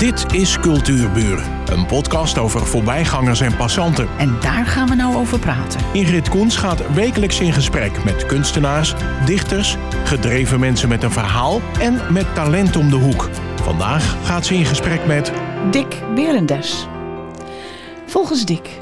Dit is Cultuurburen, een podcast over voorbijgangers en passanten. En daar gaan we nou over praten. Ingrid Koens gaat wekelijks in gesprek met kunstenaars, dichters, gedreven mensen met een verhaal en met talent om de hoek. Vandaag gaat ze in gesprek met Dick Berendes. Volgens Dick,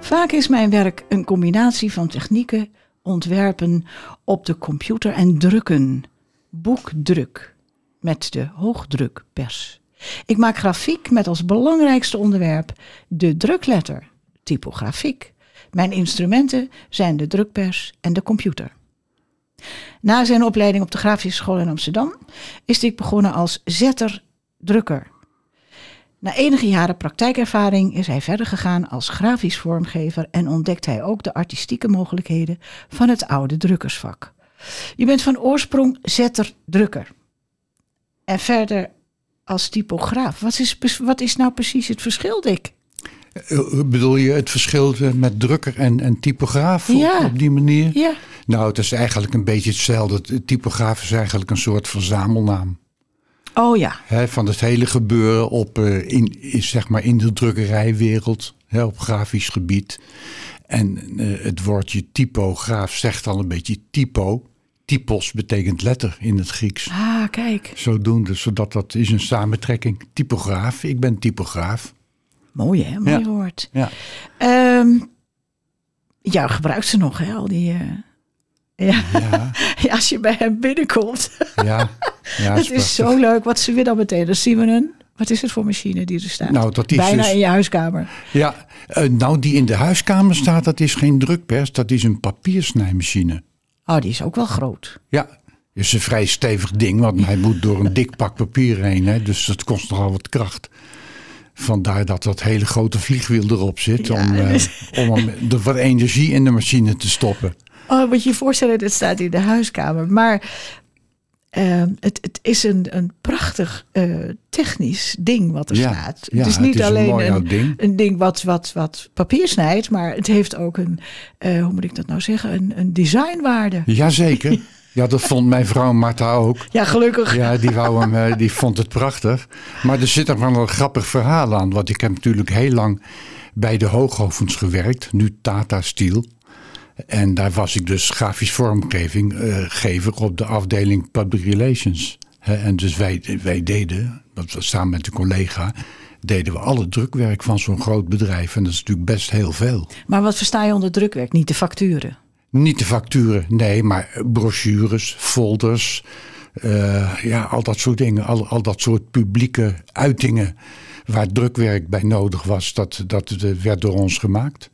vaak is mijn werk een combinatie van technieken, ontwerpen op de computer en drukken. Boekdruk met de hoogdrukpers. Ik maak grafiek met als belangrijkste onderwerp de drukletter, typografiek. Mijn instrumenten zijn de drukpers en de computer. Na zijn opleiding op de Grafische School in Amsterdam is Dick begonnen als zetter-drukker. Na enige jaren praktijkervaring is hij verder gegaan als grafisch vormgever en ontdekt hij ook de artistieke mogelijkheden van het oude drukkersvak. Je bent van oorsprong zetter-drukker. En verder als typograaf. Wat is, wat is nou precies het verschil, Dick? Eh, bedoel je het verschil eh, met drukker en, en typograaf Ja. op, op die manier? Ja. Nou, het is eigenlijk een beetje hetzelfde. Typograaf is eigenlijk een soort verzamelnaam. Oh ja. Van het hele gebeuren op, eh, in, in, zeg maar in de drukkerijwereld, op grafisch gebied. En eh, het woordje typograaf zegt al een beetje typo. Typos betekent letter in het Grieks. Ah, kijk. Zodoende, zodat dat is een samentrekking. Typograaf, ik ben typograaf. Mooi hè, mooi Ja. woord. Ja. Ehm ja, gebruikt ze nog hè, al die... eh, ja. Ja, ja, als je bij hem binnenkomt. ja. ja het is zo leuk. Wat zien we dan meteen? Dan zien we een... Wat is het voor machine die er staat? Nou, dat is Bijna dus- in je huiskamer. Ja, eh, nou die in de huiskamer staat, dat is geen drukpers, dat is een papiersnijmachine. Oh, die is ook wel groot. Ja, is een vrij stevig ding, want hij moet door een dik pak papier heen, hè, dus dat kost nogal wat kracht. Vandaar dat dat hele grote vliegwiel erop zit Ja, om, eh, om er wat energie in de machine te stoppen. Oh, moet je je voorstellen, het staat in de huiskamer. Maar ehm, het, het is een, een prachtig eh, technisch ding wat er Ja, staat. ja, het is het niet is alleen ding. een ding wat, wat, wat papier snijdt, maar het heeft ook een, eh, hoe moet ik dat nou zeggen, een, een designwaarde. Jazeker, ja dat vond mijn vrouw Marta ook. Ja, gelukkig. Ja, die, wou hem, eh, die vond het prachtig. Maar er zit er wel een grappig verhaal aan. Want ik heb natuurlijk heel lang bij de Hoogovens gewerkt. Nu Tata Steel. En daar was ik dus grafisch vormgeving eh, op de afdeling Public Relations. En dus wij, wij deden, dat was samen met een collega, deden we alle drukwerk van zo'n groot bedrijf. En dat is natuurlijk best heel veel. Maar wat versta je onder drukwerk? Niet de facturen. Niet de facturen, nee, maar brochures, folders, eh, ja, al dat soort dingen, al, al dat soort publieke uitingen waar drukwerk bij nodig was, dat, dat werd door ons gemaakt.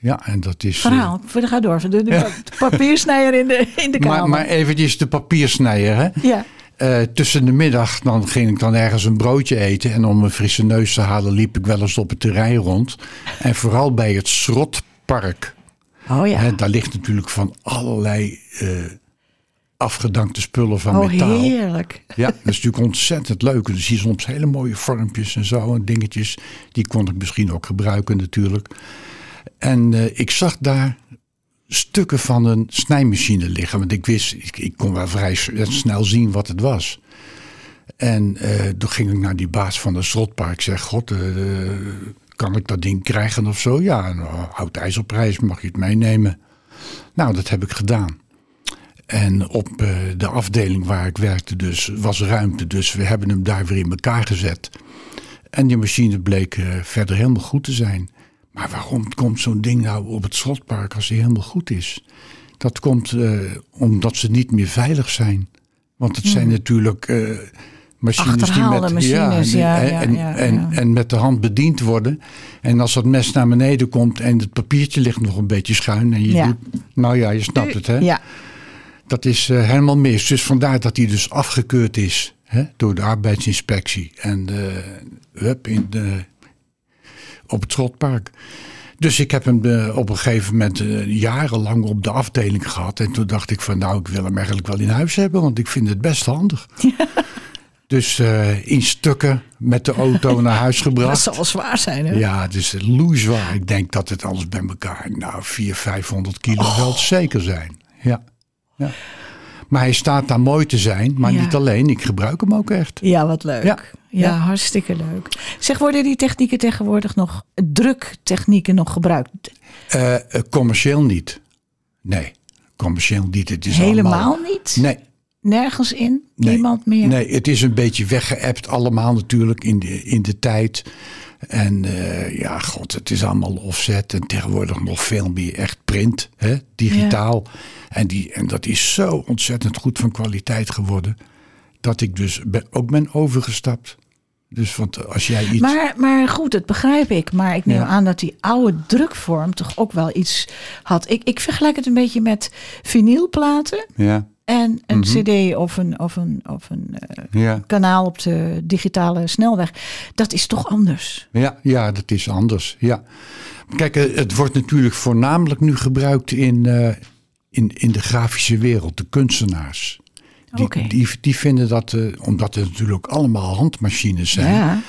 Ja, en dat is. eh, Verhaal, ga door. De, de, papiersnijer in de, in de kamer. maar, maar eventjes de papiersnijer, hè? ja. Eh, tussen de middag dan ging ik dan ergens een broodje eten. En om een frisse neus te halen liep ik wel eens op het terrein rond. En vooral bij het Schrotpark. Oh ja. Hè, daar ligt natuurlijk van allerlei eh, afgedankte spullen van oh, metaal. heerlijk. Ja, dat is natuurlijk ontzettend leuk. En dan zie je soms hele mooie vormpjes en zo en dingetjes. Die kon ik misschien ook gebruiken natuurlijk. En eh, ik zag daar stukken van een snijmachine liggen. Want ik wist, ik, kon wel vrij s- snel zien wat het was. En eh, toen ging ik naar die baas van de slotpark. Ik zeg, god, eh, kan ik dat ding krijgen of zo? Ja, nou, houd ijs op prijs, mag je het meenemen? Nou, dat heb ik gedaan. En op eh, de afdeling waar ik werkte dus was ruimte. Dus we hebben hem daar weer in elkaar gezet. En die machine bleek eh, verder helemaal goed te zijn. Maar waarom komt zo'n ding nou op het slotpark als hij helemaal goed is? Dat komt eh, omdat ze niet meer veilig zijn. Want het zijn natuurlijk eh, machines die met, machines, die- ja, en, ja, en, ja, en, ja. en met de hand bediend worden. En als dat mes naar beneden komt en het papiertje ligt nog een beetje schuin. En je doet, nou ja, je snapt het hè. Ja. Dat is eh, helemaal mis. Dus vandaar dat hij dus afgekeurd is hè, door de arbeidsinspectie. En hup, in de, op het schotpark. Dus ik heb hem eh, op een gegeven moment eh, jarenlang op de afdeling gehad. En toen dacht ik van nou, ik wil hem eigenlijk wel in huis hebben. Want ik vind het best handig. Dus eh, in stukken met de auto naar huis Dat gebracht. zal wel zwaar zijn, hè? Ja, het is loeizwaar. Ik denk dat het alles bij elkaar, nou, 400, 500 kilo Oh. wel zeker zijn. Ja. ja. Maar hij staat daar mooi te zijn. Maar Ja. niet alleen, ik gebruik hem ook echt. Ja, wat leuk. Ja, Ja. Ja. hartstikke leuk. Zeg, worden die technieken tegenwoordig nog, druktechnieken nog gebruikt? Eh, eh, commercieel niet. Nee, commercieel niet. Het is Helemaal allemaal... niet? Nee, Nergens in? Nee. Niemand meer? Nee, het is een beetje weggeëpt allemaal natuurlijk in de, in de tijd. En eh, ja, god, het is allemaal offset. En tegenwoordig nog veel meer echt print, hè, digitaal. En, die, en dat is zo ontzettend goed van kwaliteit geworden. Dat ik dus ben, ook ben overgestapt. Dus want als jij iets... Maar, maar goed, dat begrijp ik. Maar ik neem Ja. aan dat die oude drukvorm toch ook wel iets had. Ik, ik vergelijk het een beetje met vinylplaten ja, en een Mhm. cd of een, of een, of een eh, ja, kanaal op de digitale snelweg. Dat is toch anders? ja, ja, dat is anders. Ja. Kijk, eh, het wordt natuurlijk voornamelijk nu gebruikt in, eh, in, in de grafische wereld, de kunstenaars. Die, Oké. die, die vinden dat, omdat het natuurlijk allemaal handmachines zijn, Ja.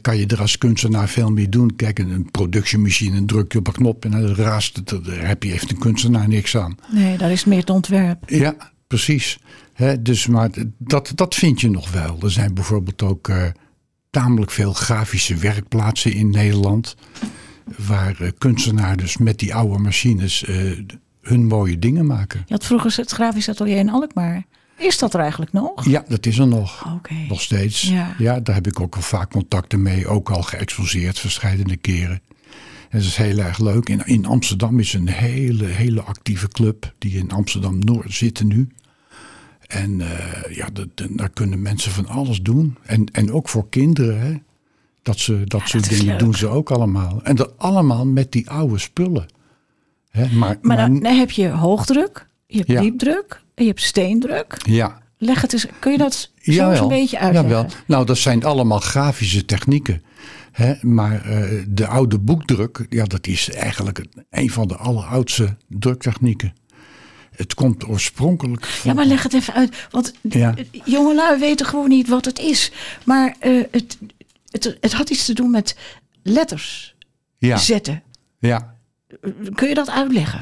kan je er als kunstenaar veel meer doen. Kijk, een, een productiemachine, een druk je op een knop en dan raast het, daar heb je heeft een kunstenaar niks aan. Nee, daar is meer het ontwerp. Ja, precies. Hè, dus, maar dat, dat vind je nog wel. Er zijn bijvoorbeeld ook eh, tamelijk veel grafische werkplaatsen in Nederland. Waar eh, kunstenaars dus met die oude machines eh, hun mooie dingen maken. Je had vroeger het grafisch atelier in Alkmaar. Is dat er eigenlijk nog? Ja, dat is er nog. Nog steeds. Ja. Ja. daar heb ik ook al vaak contacten mee. Ook al geëxposeerd verschillende keren. En dat is heel erg leuk. In, in Amsterdam is een hele, hele actieve club. Die in Amsterdam-Noord zitten nu. En eh, ja, de- de- daar kunnen mensen van alles doen. En, en ook voor kinderen. Hè? Dat, ze, dat soort dingen leuk. doen ze ook allemaal. En dat allemaal met die oude spullen. Hè? Maar, Maar maar- dan, heb je hoogdruk, je hebt Ja. diepdruk en je hebt steendruk. ja, Leg het eens, kun je dat zo eens een beetje uitleggen? Jawel. Nou, dat zijn allemaal grafische technieken. Hè? Maar eh, de oude boekdruk, ja, dat is eigenlijk een van de alleroudste druktechnieken. Het komt oorspronkelijk van... Ja, maar leg het even uit. Want Ja. jongelui weten gewoon niet wat het is. Maar eh, het, het, het had iets te doen met letters ja, zetten. ja. Kun je dat uitleggen?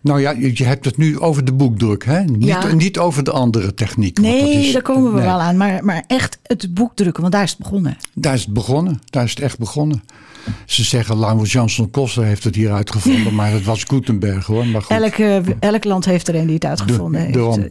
Nou ja, je, hebt het nu over de boekdruk, hè? Niet, Ja. niet over de andere techniek. want dat Nee, is- daar komen we nee, wel aan. Maar, maar echt het boek drukken, want daar is het begonnen. Daar is het begonnen. Daar is het echt begonnen. Ze zeggen, Laurens Jansson Koster heeft het hier uitgevonden, maar het was Gutenberg hoor. Maar goed. Elk, elk land heeft er een die het uitgevonden heeft. daarom.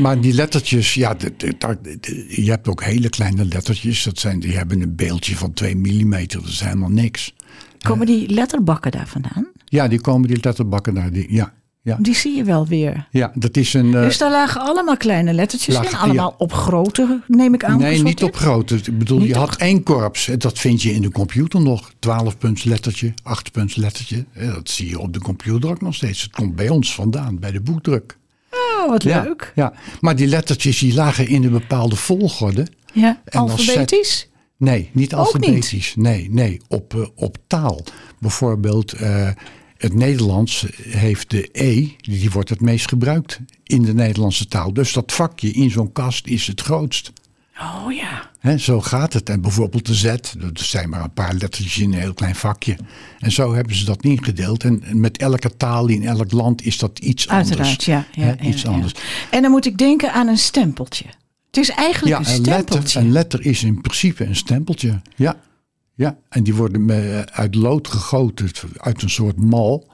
Maar die lettertjes, ja, de- de- daar- de- je hebt ook hele kleine lettertjes. Dat zijn, die hebben een beeldje van 2 mm. Dat is helemaal niks. Komen die letterbakken daar vandaan? Ja, die komen die letterbakken daar. Die, ja, ja, Die zie je wel weer. ja, dat is een. eh, Dus daar lagen allemaal kleine lettertjes in. Allemaal op grote, neem ik aan. nee, niet op grote. Ik bedoel, Niet je had één korps. Dat vind je in de computer nog. 12 punts lettertje, 8 punts lettertje. Dat zie je op de computer ook nog steeds. Het komt bij ons vandaan, bij de boekdruk. Oh, wat Ja, leuk. Ja, maar die lettertjes die lagen in een bepaalde volgorde. Ja, En alfabetisch? Nee, niet? alfabetisch. Nee, nee, op, eh, op taal. Bijvoorbeeld eh, het Nederlands heeft de E, die wordt het meest gebruikt in de Nederlandse taal. Dus dat vakje in zo'n kast is het grootst. Oh ja. Hè, zo gaat het. En bijvoorbeeld de Z, dat zijn maar een paar lettertjes in een heel klein vakje. En zo hebben ze dat ingedeeld. En met elke taal in elk land is dat iets anders. Uiteraard, ja. ja, ja, iets ja. anders. En dan moet ik denken aan een stempeltje. Het is eigenlijk Ja, een letter, stempeltje. een letter is in principe een stempeltje. Ja, ja. en die worden me- uit lood gegoten, uit een soort mal.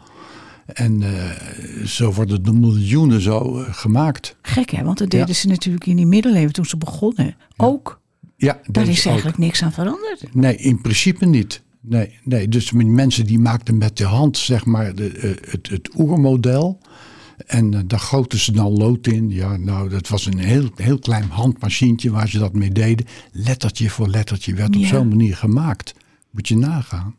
En eh, zo worden de miljoenen zo eh, gemaakt. Gek hè, want dat deden Ja. ze natuurlijk in die middeleeuwen toen ze begonnen. Ook. Ja, Daar is ook. eigenlijk niks aan veranderd. Nee, in principe niet. Nee, nee. dus mensen die maakten met de hand zeg maar de, eh, het, het oermodel. En eh, daar goten ze dan lood in. Ja, nou, dat was een heel, heel klein handmachientje waar ze dat mee deden. Lettertje voor lettertje werd op zo'n manier gemaakt. Moet je nagaan.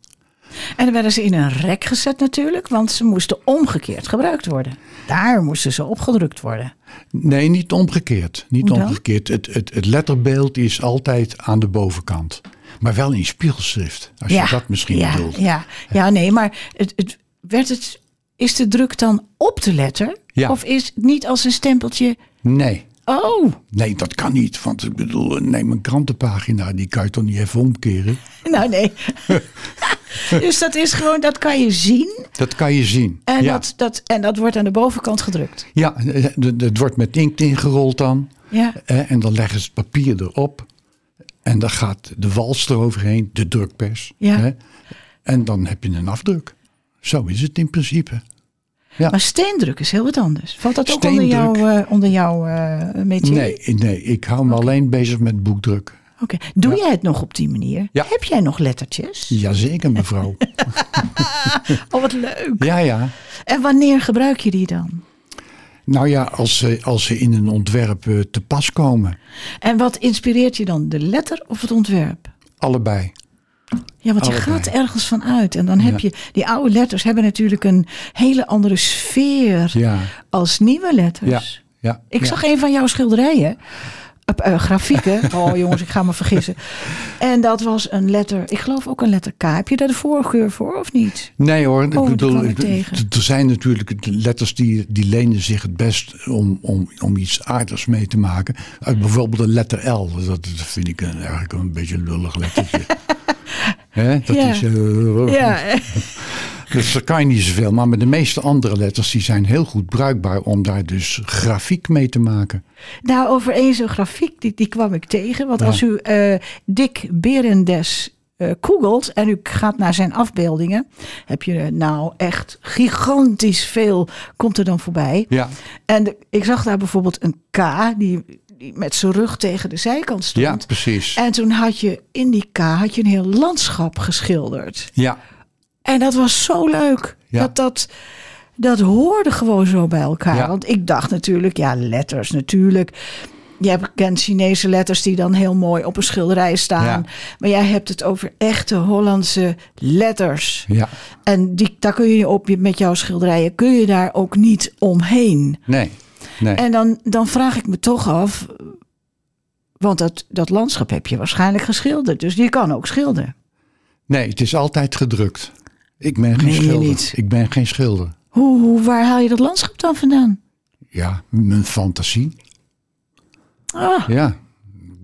En dan werden ze in een rek gezet natuurlijk, want ze moesten omgekeerd gebruikt worden. Daar moesten ze opgedrukt worden. Nee, niet omgekeerd. Niet omgekeerd. Het, het, het letterbeeld is altijd aan de bovenkant. Maar wel in spiegelschrift. Als je dat misschien ja, bedoelt. Ja, ja, nee, maar het, het, werd het, is de druk dan op de letter? Ja. Of is het niet als een stempeltje? Nee. Oh, Nee, dat kan niet. Want ik bedoel, neem een krantenpagina. Die kan je toch niet even omkeren? nou nee. Dus dat is gewoon, dat kan je zien. Dat kan je zien. En, ja. dat, dat, en dat wordt aan de bovenkant gedrukt. ja, het wordt met inkt ingerold dan. Ja. En dan leggen ze het papier erop. En dan gaat de wals eroverheen, de drukpers. Ja. Hè, en dan heb je een afdruk. Zo is het in principe. Ja. Maar steendruk is heel wat anders. Valt dat ook onder jouw, eh, onder jouw eh métier? Nee, nee, ik hou me alleen bezig met boekdruk. Oké. Doe jij het nog op die manier? Ja. Heb jij nog lettertjes? Jazeker, mevrouw. Oh, wat leuk. ja, ja. En wanneer gebruik je die dan? Nou ja, als ze, als ze in een ontwerp eh, te pas komen. En wat inspireert je dan? De letter of het ontwerp? Allebei. Ja, want je Allebei. gaat ergens van uit. En dan heb je, die oude letters hebben natuurlijk een hele andere sfeer Ja, als nieuwe letters. ja, ja. Ik zag een van jouw schilderijen. eh, eh, grafieken. Oh jongens, ik ga me vergissen. En dat was een letter, ik geloof ook een letter K. Heb je daar de voorkeur voor of niet? Nee hoor, Oh, ik bedoel, ik er zijn natuurlijk letters die, die lenen zich het best om, om, om iets aardigs mee te maken. Uh, bijvoorbeeld de letter L, dat, dat vind ik een, eigenlijk een beetje een lullig lettertje. Hè, dat Ja. is, eh, Ja, Dus daar kan je niet zoveel. Maar met de meeste andere letters, die zijn heel goed bruikbaar om daar dus grafiek mee te maken. nou over één zo'n grafiek, die, die kwam ik tegen. Want Ja. als u eh, Dick Berendes eh googelt en u gaat naar zijn afbeeldingen, heb je nou echt gigantisch veel, komt er dan voorbij. Ja, En de- ik zag daar bijvoorbeeld een K die, die met zijn rug tegen de zijkant stond. ja precies. En toen had je in die K had je een heel landschap geschilderd. Ja, En dat was zo leuk. Ja. Dat, dat, dat hoorde gewoon zo bij elkaar. Ja. Want ik dacht natuurlijk, ja, letters natuurlijk. Je hebt kent Chinese letters die dan heel mooi op een schilderij staan. Ja. Maar jij hebt het over echte Hollandse letters. ja. En die, daar kun je op je, met jouw schilderijen kun je daar ook niet omheen. Nee, nee. En dan, dan vraag ik me toch af. Want dat, dat landschap heb je waarschijnlijk geschilderd. Dus je kan ook schilderen. Nee, het is altijd gedrukt. Ik ben geen schilder. niet? Ik ben geen schilder. Hoe, hoe, waar haal je dat landschap dan vandaan? Ja, mijn fantasie. Ah, Ja.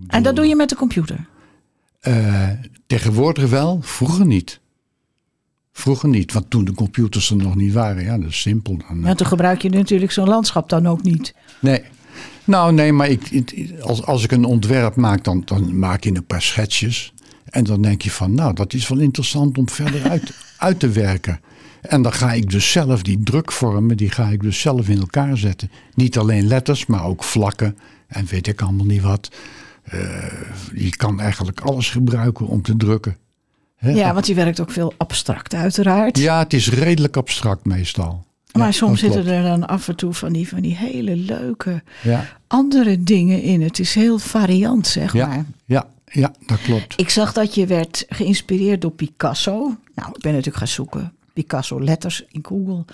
en dat doe je met de computer. Eh, tegenwoordig wel, vroeger niet. Vroeger niet, want toen de computers er nog niet waren. Ja, dat is simpel. Dan, Ja, toen gebruik je natuurlijk zo'n landschap dan ook niet. Nee. Nou, nee, maar ik, als, als ik een ontwerp maak, dan, dan maak je een paar schetsjes. En dan denk je van, nou, dat is wel interessant om verder uit, uit te werken. En dan ga ik dus zelf die drukvormen, die ga ik dus zelf in elkaar zetten. Niet alleen letters, maar ook vlakken en weet ik allemaal niet wat. Eh, je kan eigenlijk alles gebruiken om te drukken. Ja, want je werkt ook veel abstract uiteraard. Ja, het is redelijk abstract meestal. maar Ja, soms zitten klopt. er dan af en toe van die, van die hele leuke Ja, andere dingen in. Het is heel variant, zeg ja, maar. ja, ja, dat klopt. Ik zag dat je werd geïnspireerd door Picasso. Nou, ik ben natuurlijk gaan zoeken. Picasso letters in Google.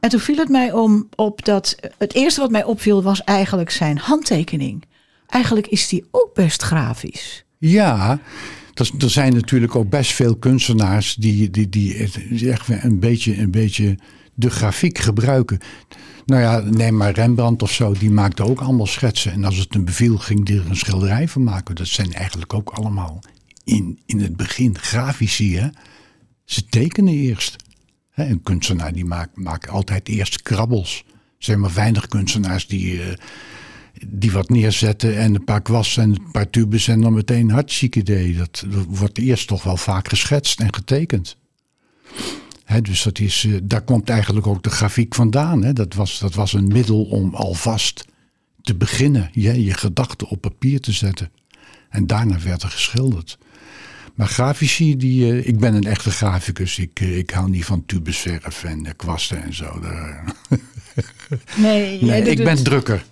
En toen viel het mij om op dat... Het eerste wat mij opviel was eigenlijk zijn handtekening. Eigenlijk is die ook best grafisch. Ja, dat, er zijn natuurlijk ook best veel kunstenaars die, die, die echt een beetje, een beetje de grafiek gebruiken. Nou ja, neem maar Rembrandt of zo, die maakte ook allemaal schetsen. En als het hem beviel, ging die er een schilderij van maken. Dat zijn eigenlijk ook allemaal in, in het begin grafici. Ze tekenen eerst. Hè, een kunstenaar die maakt, maakt altijd eerst krabbels. Er zijn maar weinig kunstenaars die, eh, die wat neerzetten en een paar kwasten en een paar tubes en dan meteen hartstikke idee. Dat, dat wordt eerst toch wel vaak geschetst en getekend. Dus dat is, eh, daar komt eigenlijk ook de grafiek vandaan. Hè. Dat, was, dat was een middel om alvast te beginnen. Je, je gedachten op papier te zetten. En daarna werd er geschilderd. Maar grafici, die, eh, ik ben een echte graficus. Ik, eh, ik hou niet van tubesverf en kwasten en zo. Nee, Nee, ik ben drukker.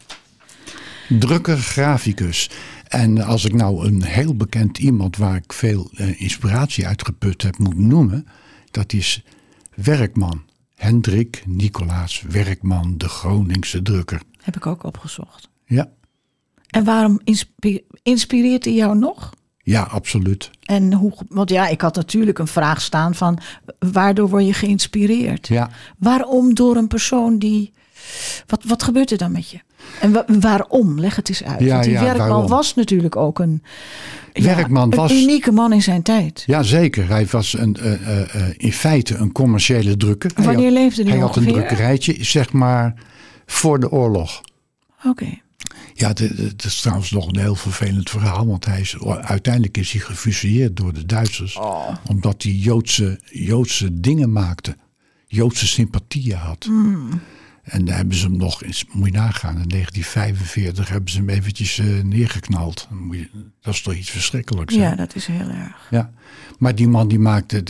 Drukker, graficus. En als ik nou een heel bekend iemand waar ik veel eh, inspiratie uit geput heb moet noemen, dat is Werkman. Hendrik Nicolaas Werkman, de Groningse drukker. Heb ik ook opgezocht. Ja, En waarom inspi- inspireert hij jou nog? ja absoluut. En hoe, want ja, ik had natuurlijk een vraag staan van waardoor word je geïnspireerd? Ja. Waarom door een persoon die Wat, wat gebeurt er dan met je? En wa- waarom? Leg het eens uit. Ja, Want die ja, werkman waarom? was natuurlijk ook een, ja, Werkman een was- unieke man in zijn tijd. Ja, zeker. Hij was een, eh, eh, eh, in feite een commerciële drukker. Hij Wanneer had- leefde hij Hij had een drukkerijtje, zeg maar, voor de oorlog. Oké. Ja, het is trouwens nog een heel vervelend verhaal. Want hij is, uiteindelijk is hij gefusilleerd door de Duitsers. Oh. Omdat hij Joodse, Joodse dingen maakte. Joodse sympathieën had. Hmm. En daar hebben ze hem nog, eens, moet je nagaan, in 1945 hebben ze hem eventjes eh, neergeknald. Dan moet je- Dat is toch iets verschrikkelijks. hè? Ja, dat is heel erg. Ja, maar die man die maakte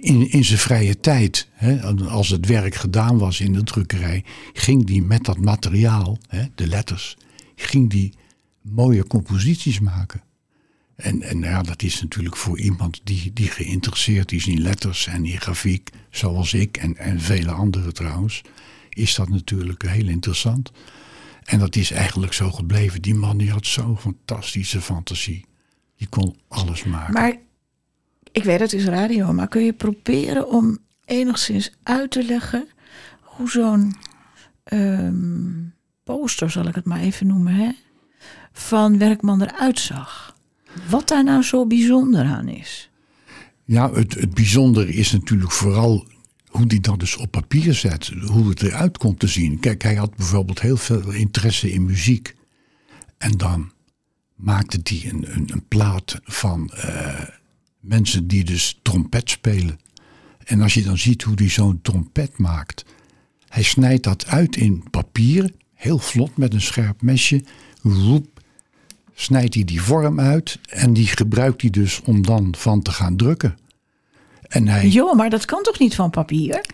in, in zijn vrije tijd, hè, als het werk gedaan was in de drukkerij, ging die met dat materiaal, hè, de letters, ging die mooie composities maken. En, en ja, dat is natuurlijk voor iemand die, die geïnteresseerd is in letters en in grafiek, zoals ik en, en vele anderen trouwens, is dat natuurlijk heel interessant. En dat is eigenlijk zo gebleven. Die man die had zo'n fantastische fantasie. Die kon alles maken. Maar ik weet het is radio, maar kun je proberen om enigszins uit te leggen hoe zo'n ehm, poster, zal ik het maar even noemen, hè, van Werkman eruit zag? Wat daar nou zo bijzonder aan is? Ja, het, het bijzondere is natuurlijk vooral hoe die dat dus op papier zet. Hoe het eruit komt te zien. Kijk, hij had bijvoorbeeld heel veel interesse in muziek. En dan maakte hij een, een, een plaat van eh, mensen die dus trompet spelen. En als je dan ziet hoe hij zo'n trompet maakt. Hij snijdt dat uit in papier. Heel vlot met een scherp mesje. Roep, snijdt hij die vorm uit. En die gebruikt hij dus om dan van te gaan drukken. En hij, Jo, maar dat kan toch niet van papier?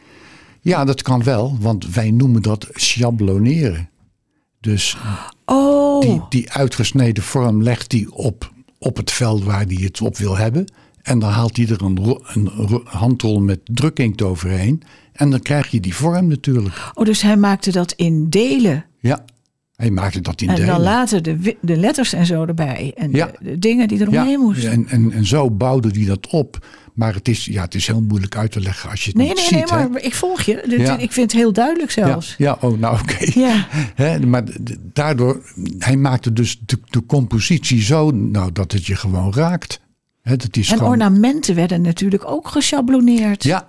ja, dat kan wel, want wij noemen dat schabloneren. Dus Oh, die, die uitgesneden vorm legt hij op, op het veld waar hij het op wil hebben. En dan haalt hij er een, een ro- handrol met drukinkt overheen. En dan krijg je die vorm natuurlijk. oh, dus hij maakte dat in delen. Ja, hij maakte dat in En delen. dan later de, de letters en zo erbij. En Ja. de, de dingen die ja, eromheen moesten. en, en, en zo bouwde hij dat op. Maar het is, ja, het is heel moeilijk uit te leggen als je het Nee, niet nee, ziet. nee, hè. maar ik volg je. Dit- Ja. Ik vind het heel duidelijk ja, zelfs. ja, oh, nou oké. Ja. Hè, maar daardoor, hij maakte dus de, de compositie zo nou, dat het je gewoon raakt. Hè, dat is En gewoon, ornamenten werden natuurlijk ook geschabloneerd. Ja,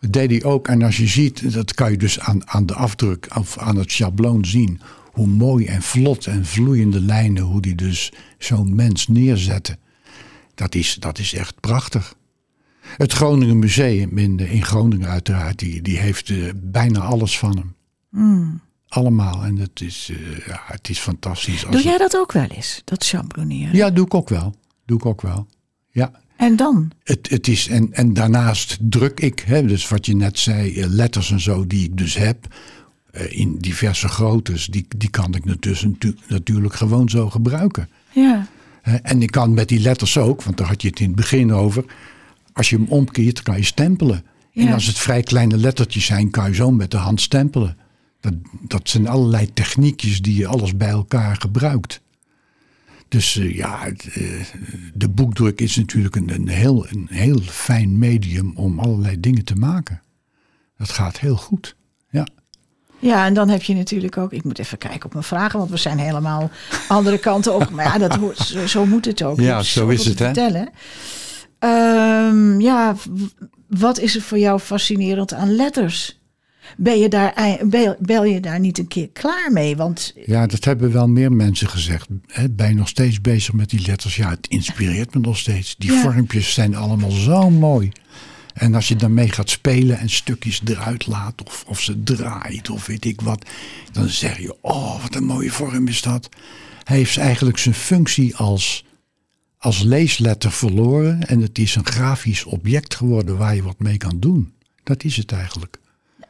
dat deed hij ook. En als je ziet, dat kan je dus aan, aan de afdruk of aan het schabloon zien. Hoe mooi en vlot en vloeiende lijnen, hoe die dus zo'n mens neerzette. Dat is, dat is echt prachtig. Het Groningen Museum in, in Groningen uiteraard, die, die heeft eh, bijna alles van hem. Allemaal. En het is, eh, ja, het is fantastisch. Doe jij dat ook wel eens, dat champigneren? Ja, doe ik ook wel. Doe ik ook wel. Ja. En dan? Het, het is, en, en daarnaast druk ik, hè, dus wat je net zei, eh, letters en zo die ik dus heb, in diverse groottes, die, die kan ik natuurlijk, natu- natuurlijk gewoon zo gebruiken. Ja. En ik kan met die letters ook, want daar had je het in het begin over, als je hem omkeert, kan je stempelen. En als het vrij kleine lettertjes zijn, kan je zo met de hand stempelen. Dat, dat zijn allerlei techniekjes die je alles bij elkaar gebruikt. Dus eh, ja, het, eh, de boekdruk is natuurlijk een, een, heel, een heel fijn medium om allerlei dingen te maken. Dat gaat heel goed. Ja, Ja, en dan heb je natuurlijk ook... Ik moet even kijken op mijn vragen, want we zijn helemaal andere kanten op. Maar ja, dat hoort, zo, zo moet het ook. Ja, zo is het, hè? Vertellen. Ehm, ja, wat is er voor jou fascinerend aan letters? Ben je daar, bel, bel je daar niet een keer klaar mee? Want ja, dat hebben wel meer mensen gezegd. Hè, ben je nog steeds bezig met die letters? Ja, het inspireert me nog steeds. Die Ja. vormpjes zijn allemaal zo mooi. En als je daarmee gaat spelen en stukjes eruit laat, of, of ze draait, of weet ik wat, dan zeg je: Oh, wat een mooie vorm is dat. Hij heeft eigenlijk zijn functie als, als leesletter verloren. En het is een grafisch object geworden waar je wat mee kan doen. Dat is het eigenlijk.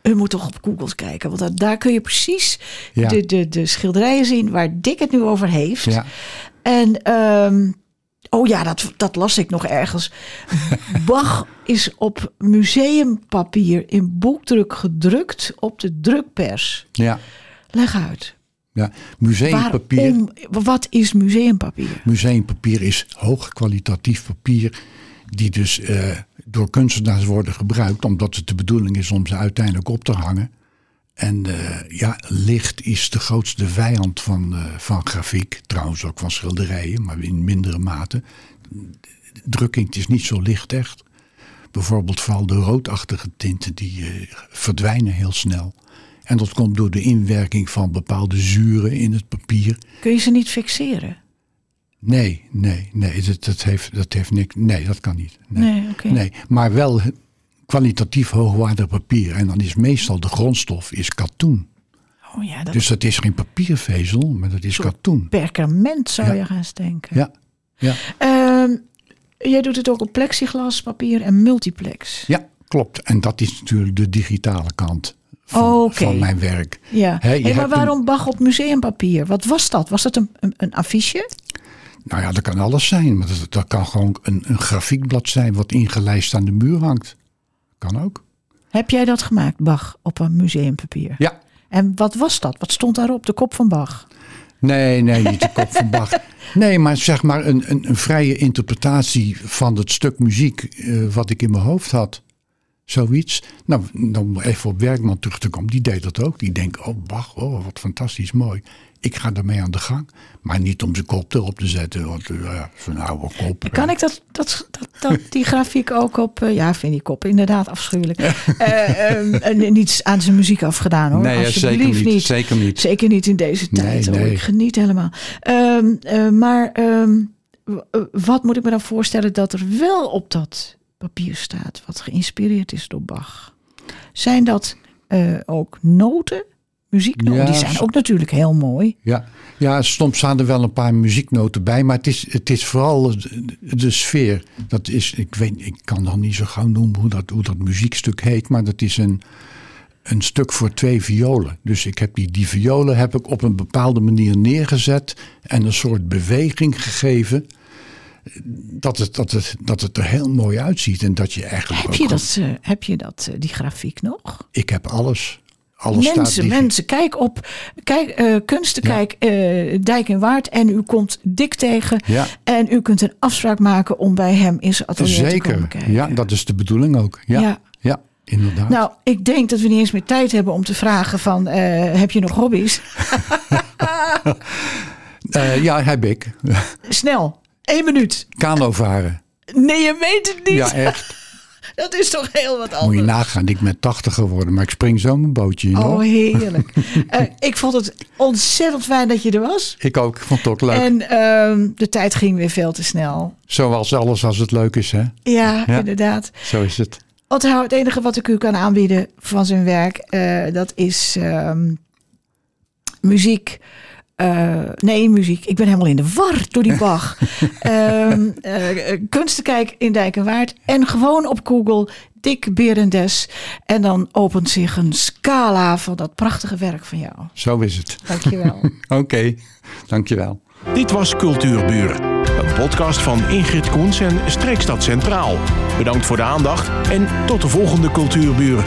u moet toch op Google kijken, want daar- daar kun je precies Ja. de, de, de schilderijen zien waar Dick het nu over heeft. Ja. En, ehm, oh ja, dat, dat las ik nog ergens. Bach is op museumpapier in boekdruk gedrukt op de drukpers. Ja. Leg uit. Ja. Museumpapier. Waarom, wat is museumpapier? Museumpapier is hoogkwalitatief papier die dus eh, door kunstenaars worden gebruikt omdat het de bedoeling is om ze uiteindelijk op te hangen. En eh, ja, licht is de grootste vijand van, eh, van grafiek. Trouwens ook van schilderijen, maar in mindere mate. Drukking is niet zo licht echt. Bijvoorbeeld vooral de roodachtige tinten die verdwijnen heel snel. En dat komt door de inwerking van bepaalde zuren in het papier. Kun je ze niet fixeren? Nee, nee, nee, dat, dat, heeft, dat heeft niks. Nee, dat kan niet. Nee, Nee, maar wel kwalitatief hoogwaardig papier. En dan is meestal de grondstof is katoen. Oh ja, dat Dus dat is geen papiervezel, maar dat is katoen. perkament zou Ja. je gaan denken. Ja, ja, Ehm, jij doet het ook op plexiglas, papier en multiplex. ja, klopt. En dat is natuurlijk de digitale kant van, Oké. van mijn werk. Ja. Hey, maar hebt een- waarom Bach op museumpapier? Wat was dat? Was dat een, een, een affiche? Nou ja, dat kan alles zijn. Maar dat, dat kan gewoon een, een grafiekblad zijn wat ingelijst aan de muur hangt. Kan ook. Heb jij dat gemaakt, Bach, op een museumpapier? Ja, En wat was dat? Wat stond daarop? De kop van Bach? Nee, nee, niet de kop van Bach. Nee, maar zeg maar een, een, een vrije interpretatie van het stuk muziek eh, wat ik in mijn hoofd had. Zoiets. Nou, dan even op Werkman terug te komen. Die deed dat ook. Die denkt, oh Bach, oh wat fantastisch mooi. Ik ga daarmee aan de gang. Maar niet om zijn kop erop te zetten. Want uh, ja, zo'n oude kop. Kan ik dat, dat, dat, dat, die grafiek ook op... eh, ja, vind die kop inderdaad afschuwelijk. Eh, ehm, niets aan zijn muziek afgedaan hoor. Nee, zeker niet, zeker niet. Zeker niet in deze tijd. Nee, hoor. nee. Ik geniet helemaal. Ehm, eh, maar ehm, eh, wat moet ik me dan voorstellen dat er wel op dat papier staat... wat geïnspireerd is door Bach? Zijn dat eh, ook noten? Muzieknoten? Ja, die zijn ook natuurlijk heel mooi. Ja, ja, soms staan er wel een paar muzieknoten bij, maar het is, het is vooral de, de sfeer. Dat is, ik, weet, ik kan dan niet zo gauw noemen hoe dat, hoe dat muziekstuk heet, maar dat is een, een stuk voor twee violen. Dus ik heb die, die violen heb ik op een bepaalde manier neergezet en een soort beweging gegeven. Dat het, dat, het, dat het er heel mooi uitziet en dat je eigenlijk. Heb je, dat, eh, heb je dat, eh, die grafiek nog? Ik heb alles. alles Mensen, mensen, kijk op kijk, eh Kunstenkijk eh, Dijk en Waard en u komt dik tegen. Ja. En u kunt een afspraak maken om bij hem in zijn atelier te komen Zeker. kijken. Ja, dat is de bedoeling ook. Ja, Ja. ja. inderdaad. Nou, ik denk dat we niet eens meer tijd hebben om te vragen van, heb je nog hobby's? Eh, ja, heb ik. Snel, één minuut. Kano varen. Nee, je weet het niet. Ja, echt. Dat is toch heel wat Moet anders. je nagaan, ik ben 80 geworden, maar ik spring zo mijn bootje in. Oh, hoor. heerlijk. Eh, ik vond het ontzettend fijn dat je er was. Ik ook, ik vond het ook leuk. En ehm, de tijd ging weer veel te snel. Zoals alles als het leuk is, hè? Ja, Ja. inderdaad. Zo is het. Onthoud, het enige wat ik u kan aanbieden van zijn werk, eh, dat is ehm, muziek. Eh, nee, muziek. Ik ben helemaal in de war door die Bach. Ehm eh, Kunstenkijk in Dijk en Waard. En gewoon op Google Dick Berendes. En dan opent zich een scala van dat prachtige werk van jou. Zo is het. Dankjewel. Oké, dankjewel. Dit was Cultuurburen, een podcast van Ingrid Koens en Streekstad Centraal. Bedankt voor de aandacht en tot de volgende Cultuurburen.